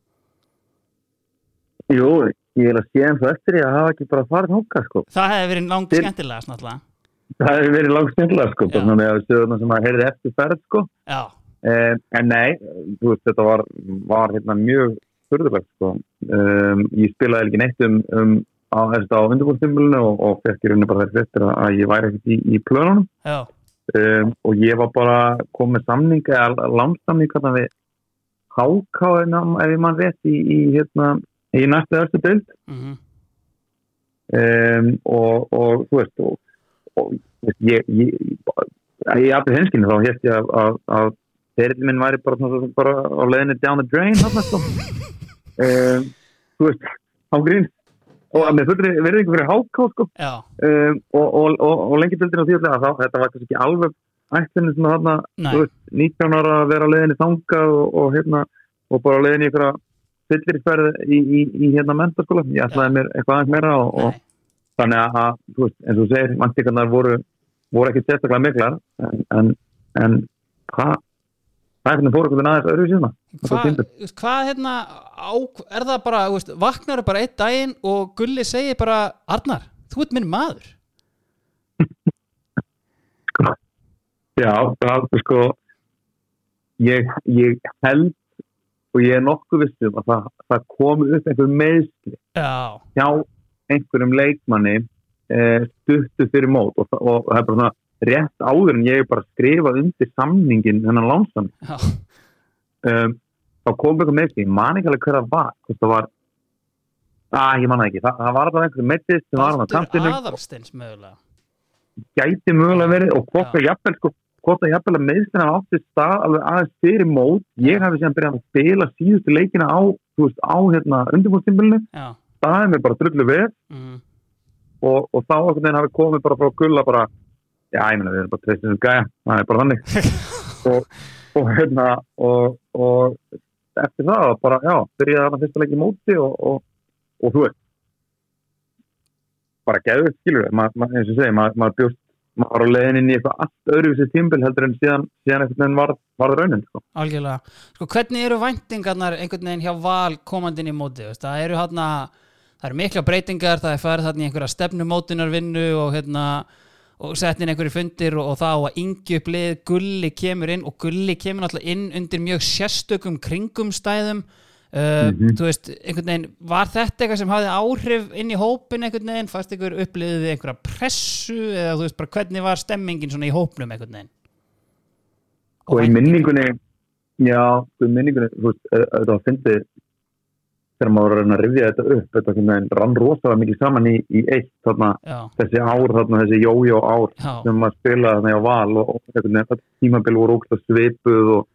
Jú, ég vil að sé eins og eftir ég að hafa ekki bara farið hóka sko. Það hefði verið langt Til- skemmtilegast náttúrulega. Það hefur verið langt snillega sko, með að stöðuna sem að heyrði eftir ferð sko. Já, Eh, en nei, þú veist, þetta var, var hérna mjög fyrðulegt sko. Um, ég spilaði ekki neitt um, um á, á undirbúrstimulinu og, og fekk í rauninni bara þess eftir að ég væri ekkert í, í plönunum. já, um, og ég var bara komið samning eða landsamning hérna við háká ef ég mann rétt í, í, hérna, í næstu östu bild mhm, um, og, og þú veist og, og ég ég, ég, ég aftur hinskinu þá hérst ég að, að, að fyrirlin minn væri bara, svona, bara á leiðinni down the drain um, þú veist á grín og með fullri verðingu fyrir háká sko. Um, og, og, lengi bildin á því að þá, þetta var kannski ekki alveg ætlunni svona þarna, Nei. þú veist, 19 ára að vera á leiðinni þanga og, og hérna, og bara á leiðinni í einhverja fyllirferð í, í, í hérna mentaskóla, ég ætlaði mér eitthvað aðeins meira og, og þannig að, þú veist, eins og segir, mantíkarnar voru, voru ekki sérstaklega miklar, en, en en hvað það er hvernig fór einhvern veginn aðeins öðru síðan Hvað, hvað hérna á, er það bara, veist, vaknar bara einn daginn og Gulli segir bara Arnar, þú ert minn maður. Já, það er sko ég, ég held og ég er nokkuð vissum að það, það komi upp einhver meðsli Já, hjá einhverjum leikmanni eh, stuttu fyrir mót. Og, og, og það er bara svona rétt áður en ég er bara að skrifa undir samningin hennan lánsamning já, um, þá kom einhver meðsli, ég man ekki alveg hver það var. Það var að ég man ekki, það, það var alltaf einhver meðsli sem var á Baldur kantinu Aðalsteins mögulega. Gæti mögulega verið og hvort Já. það jafnvel sko, hvort það jafnvel að meðslina átti stað alveg aðeins fyrir mót. Ég hafi sem byrjað að spila síðustu leikina á, veist, á hérna það er mér bara drullu við mm, og, og þá einhvern veginn hafi komið bara frá gulla bara, já, ég meina við erum bara treystið sem gæja, það er bara þannig. Og, og hérna og, og eftir það bara, já, byrjaði þarna fyrsta leik í móti og, og, og þú veist bara geðu, skilur við, eins og segi maður ma bjóst, maður var á leiðin inn í eitthvað allt öðruvísi tímbil heldur en síðan síðan einhvern veginn var, var það raunin, sko. Algjörlega. Sko, hvernig eru væntingarnar einhvern veginn hjá val komandinn í móti, veist? það eru hérna það eru mikla breytingar, það er farið þarna í einhverja stefnumótunarvinnu og hérna og sett inn einhverju fundir og, og þá að yngi upp lið, Gulli kemur inn og Gulli kemur náttúrulega inn undir mjög sérstökum kringumstæðum uh, þú veist, einhvern veginn var þetta eitthvað sem hafði áhrif inn í hópin einhvern veginn, fannst ykkur uppliðið einhverja pressu eða þú veist bara hvernig var stemmingin svona í hópnum einhvern veginn? Og í minningunni já, í minningunni þú veist, þetta var fyndið þegar maður var að að rifja þetta upp þetta veginn rann rosalega mikið saman í, í eitt þarna, þessi ár þarna, þessi jójó ár já, sem maður spilaði þarna á val og, og einhvern veginn, þetta tímabil voru ógst svipuð og,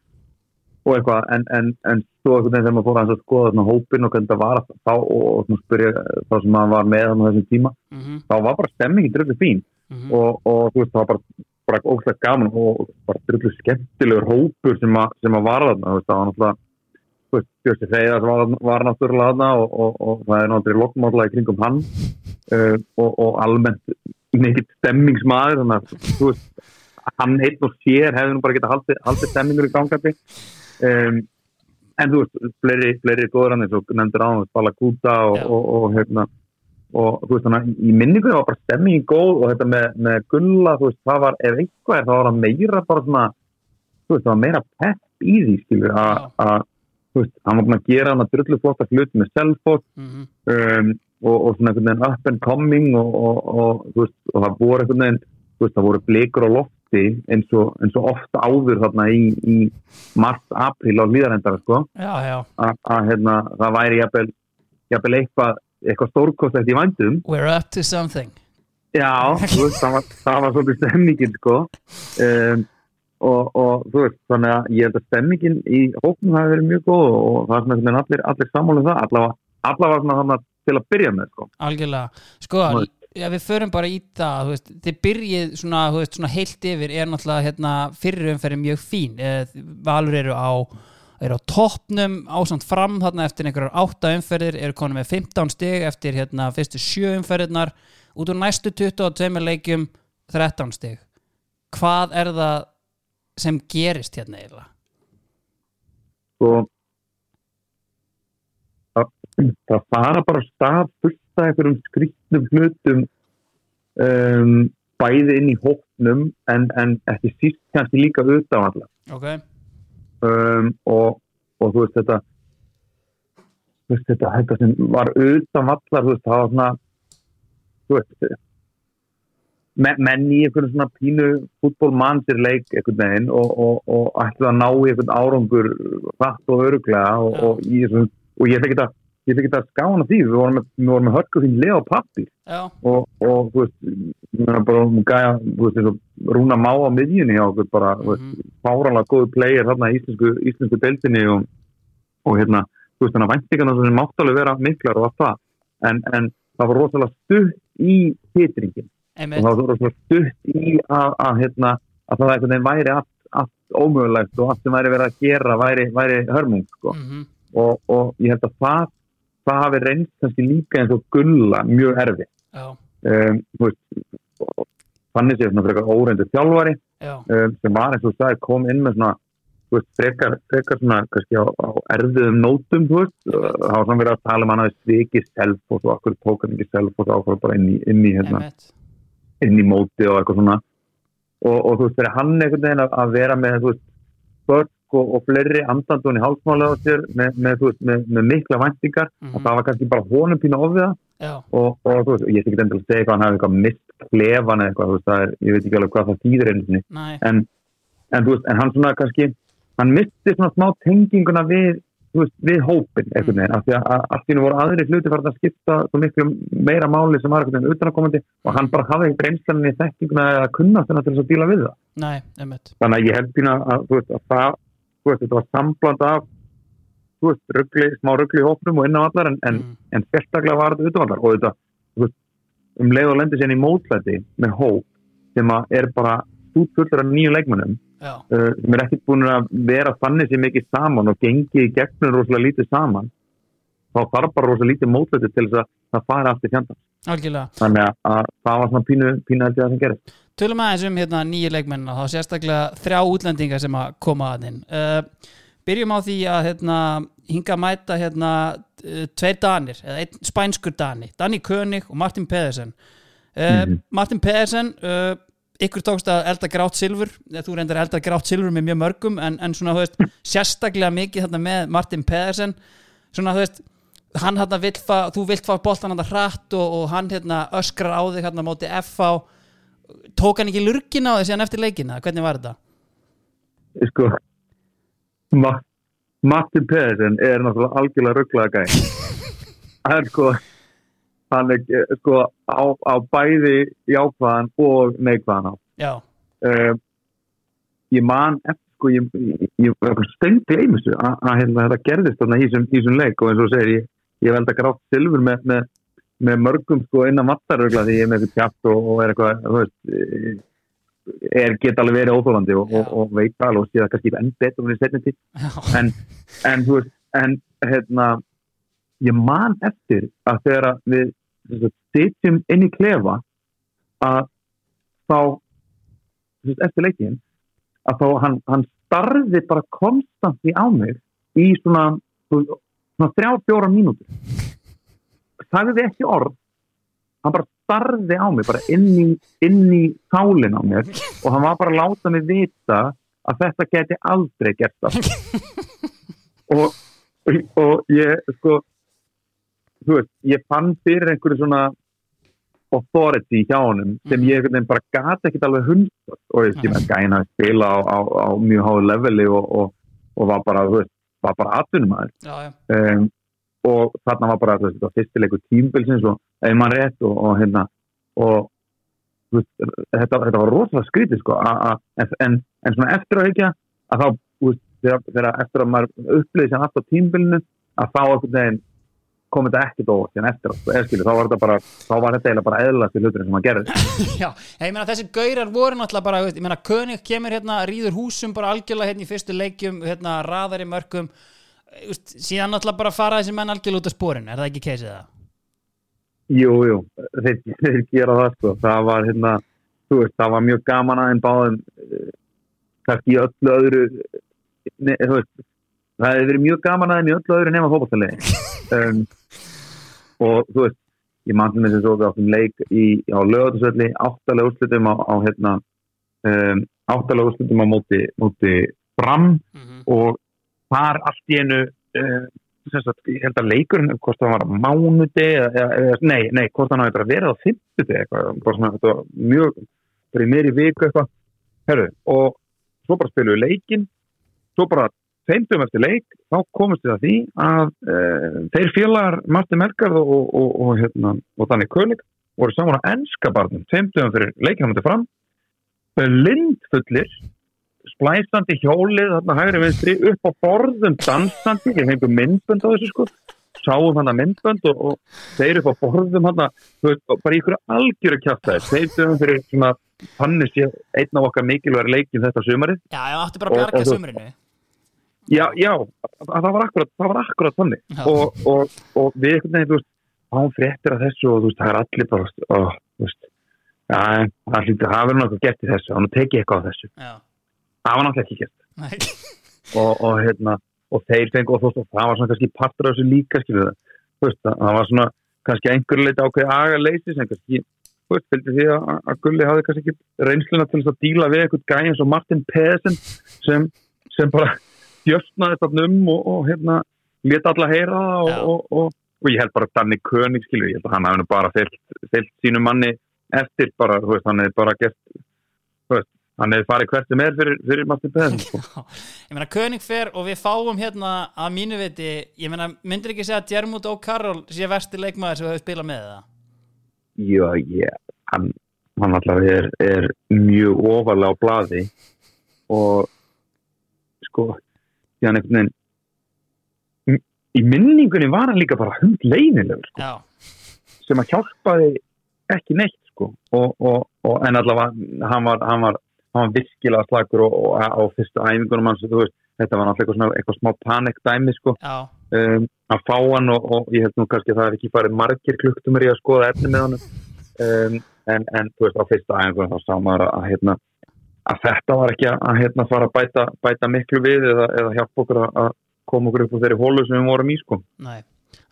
og eitthvað en, en, en svo einhvern veginn þegar maður fór að skoða þarna hópin og hvernig það var þá og, og svona spyrja þá sem maður var með þarna á þessum tíma mhm, þá var bara stemmingin dröfðu fín. Mhm. Og, og þú veist það var bara, bara ógstlega gaman og bara drullu skemmtilegur hópur sem, að, sem að var þarna þú veist, það var náttúrulega þú veist, Björsi Freyðar var, var náttúrulega þarna og, og, og það er náttúrulega lokkmála í kringum hann uh, og, og almennt mikill stemmingsmaður þannig að þú veist hann einn og sér hefði nú bara getað haldið, haldið stemmingur í gangandi um, en þú veist, fleiri, fleiri góður hann eins og nefndir á hann, Bala Kúta og, og, og hérna og þú veist þannig í minningu var bara stemmingin góð og þetta með, með gulla þú veist það var, ef eitthvað er það var meira bara svona, þú veist það var meira pepp í því skilur að, þú veist, hann var búin að gera hann að drullu flotta hluti með Selfoss mhm, um, og, og svona einhvern veginn up and coming og, og, og, þú veist, og það voru einhvern veginn þú veist, það voru blikur á lofti eins og, eins og oft áður þarna í, í mars, april á hlýðarendara sko, að hérna, það væri jafnvel, jafnvel eitthvað, eitthvað stórkostætt í vændum. We're up to something. Já, þú veist, það var, það var svolítið stemmingin sko. Um, og, og þú veist, þannig að ég held að stemmingin í hóknum hafi verið mjög góð og það er svona allir, allir sammála um það allavega, allavega svona þannig til að byrja með sko. Algjörlega, sko Ja, við förum bara í það, þú veist, þið byrjið svona, þú veist, svona heilt yfir er náttúrulega hérna, fyrir umferðin mjög fín. Eh, Valur eru á eru á toppnum ásamt fram þarna eftir einhverjar átta umferðir eru konum með 15 stig eftir hérna fyrstu sjö umferðirnar. Út úr næstu 22 leikjum 13 stig. Hvað er það sem gerist hérna eiginlega? sko það, það fara bara stað fullt af einhverjum skrýtnum hlutum um, bæði inn í hóknum en, en ekki síst kannski líka utan allar Ok, um, og, og þú veist þetta þú veist þetta, þetta sem var allar þú veist það var svona þú veist men, menn í einhvern svona pínu fútbólmannsir leik einhvern veginn og, og, og ætlu að ná einhvern árangur hratt og öruglega og, og, og ég fikk þetta ég fikk þetta skána því, við vorum með, við með hörku þín leð á pappir og, og þú veist, ég meina bara um gæja, veist, og Rúna Má á miðjunni á okkur bara, veist, Mhm. fáranlega góðu player þarna í íslensku, íslensku deildinni og, og hérna, þú veist, þannig að væntingarna sem máttalega vera miklar og allt það, en, en það var rosalega stutt í hitringin og það var rosalega stutt í að, að hérna, að það einhvern veginn væri allt, allt ómögulegt og allt sem væri verið að gera væri, væri hörmung, sko. Mm og, og ég held að það það hafi reynst kannski líka eins og gulla mjög erfið Já, um, veist, þannig séu svona frekar óreindu þjálfari já, um, sem var eins og sagði kom inn með svona veist, frekar, frekar svona kannski á, á erfiðum nótum það var svona verið að tala um hann að svikið self og svo okkur tók hann ekki self og svo okkur bara inn í, inn í, hérna, inn í móti og eitthvað svona. Og, og þú veist, fyrir hann einhvern veginn að, að vera með þú veist, börk og, og fleiri andandun í hálsmála á sér með, með, veist, með, með mikla væntingar. Mhm. og það var kannski bara honum pínu ofið já, og, og veist, ég sé ekki endilega að segja hvað hann hafi eitthvað mist klefan eitthvað, veist, það er, ég veit ekki alveg hvað það þýðir næ, en, en en hann svona kannski hann misti svona smá tenginguna við, við hópin einhvern veginn, af því að nú voru aðri hluti farið að skipta svo miklu meira máli sem var einhvern veginn utanakomandi og hann bara hafði ekkert reynslann í þekkinguna eða kunnast hennar til þess að díla við það. Einmitt. Þannig að ég held pína að, að það veist, þetta var sambland af þú veist, ruggli, smá ruggli í hópnum og inn á allar en, en, Mm. en sérstaklega var þetta utanvallar og þetta, þú veist, um leið og lendir sérna í mótlæti með hóp sem að er bara stút fullur af nýju leikmannum já, uh, sem er ekkert búin að vera þannig sem mikið saman og gengi í gegnum rosalega lítið saman þá þarf bara rosalega lítið mótlæti til þess að það fara fjandans algjörlega. Þannig að, að það var svona pínu, pínu að það sem gerist Tölum aðeins um hérna nýju leikmenn og þá sérstaklega þrjá útlendingar sem að koma að þinn uh, Byrjum á því að hérna, hinga að mæta hérna, tveir danir eða einn spænskur dani, Danny König og Martin Pedersen. Uh, Mhm. Martin Pedersen uh, ykkur tókst að elda grátt silfur þú reyndar að elda grátt silfur með mjög mörgum en, en svona, þú veist, sérstaklega mikið þarna með Martin Pedersen. Svona, þú veist hann hérna vill fá, þú vilt fá boltan hann hratt og, og hann hérna öskrar á þig hérna á móti FH tók hann ekki lurkin á þig síðan eftir leikina, hvernig var þetta? sko Ma Martin Pedersen er náttúrulega algjörlega rugglaða það er sko hann er eh, sko á, á bæði jákvæðan og neikvæðan á Já, uh, ég man eftir sko ég, ég, ég stengt gleimis að að hérna, þetta gerðist þarna í þessum- leik og eins og segir ég, ég veldi að grátt silfur með, með, með mörgum sko innan vattarugla því ég er með eitthvað tjátt og, og er eitthvað þú veist eh, er geta alveg verið óþólandi og, og, og veit alveg og sé það kannski enn betur setni tíð. Já, en, en þú veist en hérna ég man eftir að þegar við sitjum inn í klefa að þá veist, eftir leikin að þá hann, hann starði bara konstant í á mig í svona, svona þrjá, fjóra mínútur sagði ekki orð. Hann bara starði á mig bara inn í, inn í sálinn á mér og hann var bara að láta mig vita að þetta geti aldrei gert það. Og, og ég sko þú veist, ég fann fyrir einhverju svona authority hjá honum sem ég bara gata ekkert alveg hund og ég skil með gæna að spila á, á, á mjög háu leveli og, og, og var bara, þú veist, var bara já, já, um, og þarna var bara var fyrstileikur tímbilsins og ef mann rétt og, og hérna og veist, þetta, þetta var rosalega skrítið sko, a, a, en, en, svona eftir að hekja að þá, veist, þegar, þegar eftir að maður upplýði sem á tímbilinu að þá kom þetta ekkert óvart en eftir að, sko, skilur, þá var þetta bara þá var þetta eiginlega bara eðlast í hluturinn sem maður gerði. Já ég meina þessi gaurar voru náttúrulega bara, ég meina König kemur hérna, rýður húsum bara algjörlega hérna í fyrstu leikjum, hérna raðar í mörgum veist, síðan náttúrulega bara fara þessi menn algjörlega út af spórinu, er það ekki keisið það? Jú, jú, þeir, þeir gera það sko, það var hérna þú veist, það var mjög gaman að þeim báðum eh, kannski öllu öðru ne, veist það hefði verið mjög gaman að þeim í öllu öðru nema fótballtalegi um, og þú veist, ég mann til þess að við áttum leik í, á lögatusvelli áttalega úrslutum á, á hérna um, áttalega úrslutum á móti, móti fram Mm -hmm. og þar allt í einu uh, sagt, ég held að leikurinn hvort það var á mánudi eða, eða, nei, nei, hvort hann hafi bara verið á fimmtuti eitthvað, var mjög bara í meiri viku eitthvað. Herru, og svo bara spiluðu leikin svo bara feimtum eftir leik þá komist við að því að uh, þeir félagar Martin Melgard og, og, og, hérna, og þannig König voru saman á ennska barnum. Feimtum fyrir leikinamöndi fram. Blindfullir splæsandi hjólið þarna hægri vinstri upp á borðum dansandi, ég hengum myndbönd á þessu sko. Sáum hann að myndbönd og, og þeir upp á borðum hann bara í ykkur algjöru kjáttæð þeir döfum fyrir svona þannig sé einn af okkar mikilværi leikin þetta sumarið. Já, ég átti bara að Og- bjarga og þú- sumrinu. Já, já, að það var akkurat það var akkurat þannig. Og, og, og við einhvern veginn, þú veist, án fréttir af þessu og þú veist, það er allir bara þú veist, það hlýtur, það verður náttúrulega gert í þessu og nú tekið eitthvað á þessu. já, Það var náttúrulega ekki gert. Og, og hérna, og þeir fengu og það var svona kannski partur af þessu líka, skilur veist, það var svona kannski einhverju leiti ákveði aga leysis en kannski, veist, fylgdi því að, að Gulli hafði kannski ekki reynsluna til að díla við eitthvað gæði eins og Martin Pedersen sem, sem bara djöfnaði þetta um og, og hérna, leta alla heyra og, og, og, og ég held bara Danni König, skilur, ég held að hann hafi nú bara fyllt sínu manni eftir bara, þú veist, hann hefði bara gert, þú veist, hann hefði farið hvert sem er fyrir, fyrir Martin Pedersen, sko. Ég meina König fer og við fáum hérna að mínu viti, ég meina myndir ekki segja að Djermut O'Carroll sé versti leikmaður sem hefur spilað með það? Já, ég, hann, hann alltaf er, er mjög ofalega á blaði og sko, því hann veginn í- minningunni var hann líka bara hund leinilegur sko, sem að hjálpaði ekki neitt sko og, og, og en allavega hann var, hann var, hann var virkilega slagur og, og á fyrstu æfingunum hans, veist, þetta var náttúrulega eitthvað, eitthvað smá panik dæmi sko. Um, að fá hann og, og ég held nú kannski að það er ekki farið margir klukktumur í að skoða efni með hann um, en, en þú veist á fyrsta æfingunum þá sá maður að, hérna, að þetta var ekki að, hérna, fara að bæta, bæta miklu við eða, eða hjálpa okkur að, að koma okkur upp á þeirri hólu sem við vorum í sko. nei,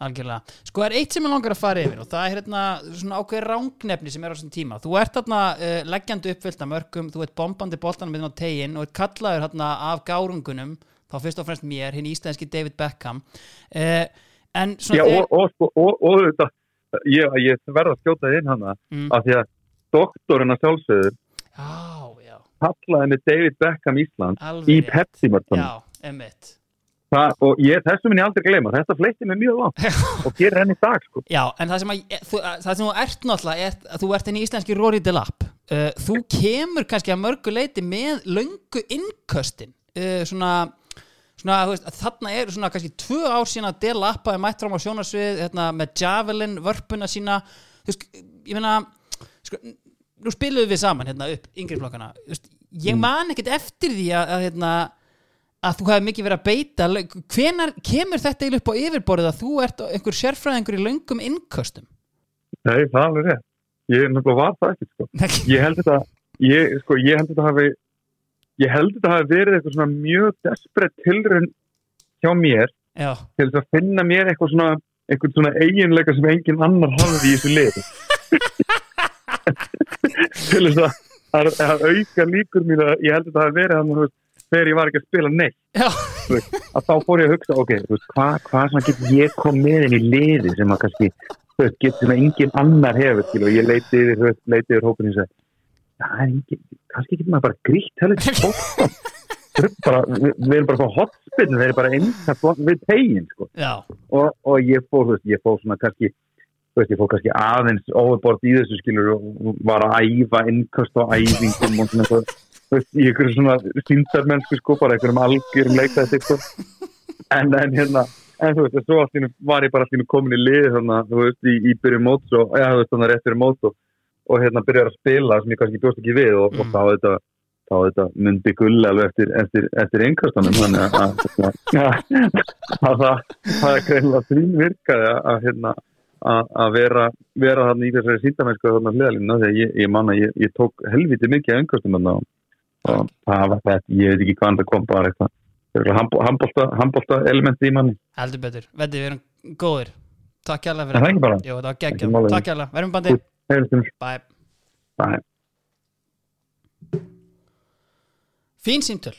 algjörlega. Sko það er eitt sem ég langar að fara yfir og það er hérna svona ákveð rángnefni sem er á þessum tíma. Þú ert hérna uh, leggjandi uppfyllt af mörgum, þú ert bombandi boltanum með á tegin og ert kallaður hérna af gárungunum þá fyrst og fremst mér, hinn íslenski David Beckham. Uh, En svona Já, og, og, sko, og, og þetta ég, ég verða að skjóta þið inn hann Mm. af því að doktorinn að já, kallaði með David Beckham Ísland alveg í rétt. Pepsi-mörtunum Já, emmitt Það, og ég, þessu minn ég aldrei gleyma, þetta fleitti mig mjög langt. Og gerir henni í dag sko. Já, en það sem, að, þú, það sem þú ert náttúrulega er að þú ert enn í íslenski Rory Delap. Uh, þú kemur kannski að mörgu leiti með löngu innköstin uh, svona, svona veist, þarna er svona kannski tvö ár sína að Delap hafi mætt fram á sjónarsvið hérna, með Javelin vörpuna sína. Þú veist, ég meina sko, nú spiluðum við saman hérna upp yngri flokkana, ég man ekkert eftir því að, að hérna að þú hefði mikið verið að beita hvenar kemur þetta eiginlega upp á yfirborðið að þú ert einhver sérfræðingur í löngum innköstum Nei, það er alveg rétt. Ég nefnilega var það ekki, sko. Ég held þetta, ég, sko, ég held þetta hafi, ég held þetta hafi verið eitthvað svona mjög desperate tilraun hjá mér já, til þess að finna mér eitthvað svona, eitthvað svona eiginleika sem engin annar hafði í þessu liði. til þess að, að, að auka líkur mín að ég held þetta hafi verið veist, þegar ég var ekki að spila neitt. veist, að þá fór ég að hugsa ok, hvað hva svona getur ég kom með inn í liði sem að kannski þú veist, getur sem að engin annar hefur skil, og ég leiti yfir, þú veist, leiti yfir hópin og sagði, það er engin kannski getur maður bara grítt bara, við, við erum bara frá hotspillin, þeir eru bara eins við tegin, sko, og, og ég fór, þú veist, ég fór svona kannski þú veist, ég fór kannski aðeins overbord í þessu skilur og var að æfa innköst á æfingum og svona, í ykkur svona síndarmennsku sko, bara ykkur um algjörum leikæði sko. en, en hérna en þú veist, í einu var ég bara allt í einu komin í lið þarna, þú veist, í, í byrjun móts og, já, þú veist, þannig rétt fyrir mót og, og hérna byrjar að spila sem ég kannski bjóst ekki við og, og Mm. þá þetta þá þetta myndi gull alveg eftir, eftir, eftir einkastanum þannig að, að, að, að það, er greinlega þvín virkaði að, að, hérna, að, að vera, vera þarna í þessari síndamennsku þarna hliðalínuna þegar ég, ég manna, ég, ég tók helviti mikið af einhverstum þarna og, og það var þetta, ég veit ekki hvaðan það kom bara eitthvað handbólta, elementi í manni. Heldur betur. Veddi, við erum góðir. Takk það fyrir það málið. takk kærlega, verðum bandi Heyrðum, Bye. Er Fín símtöl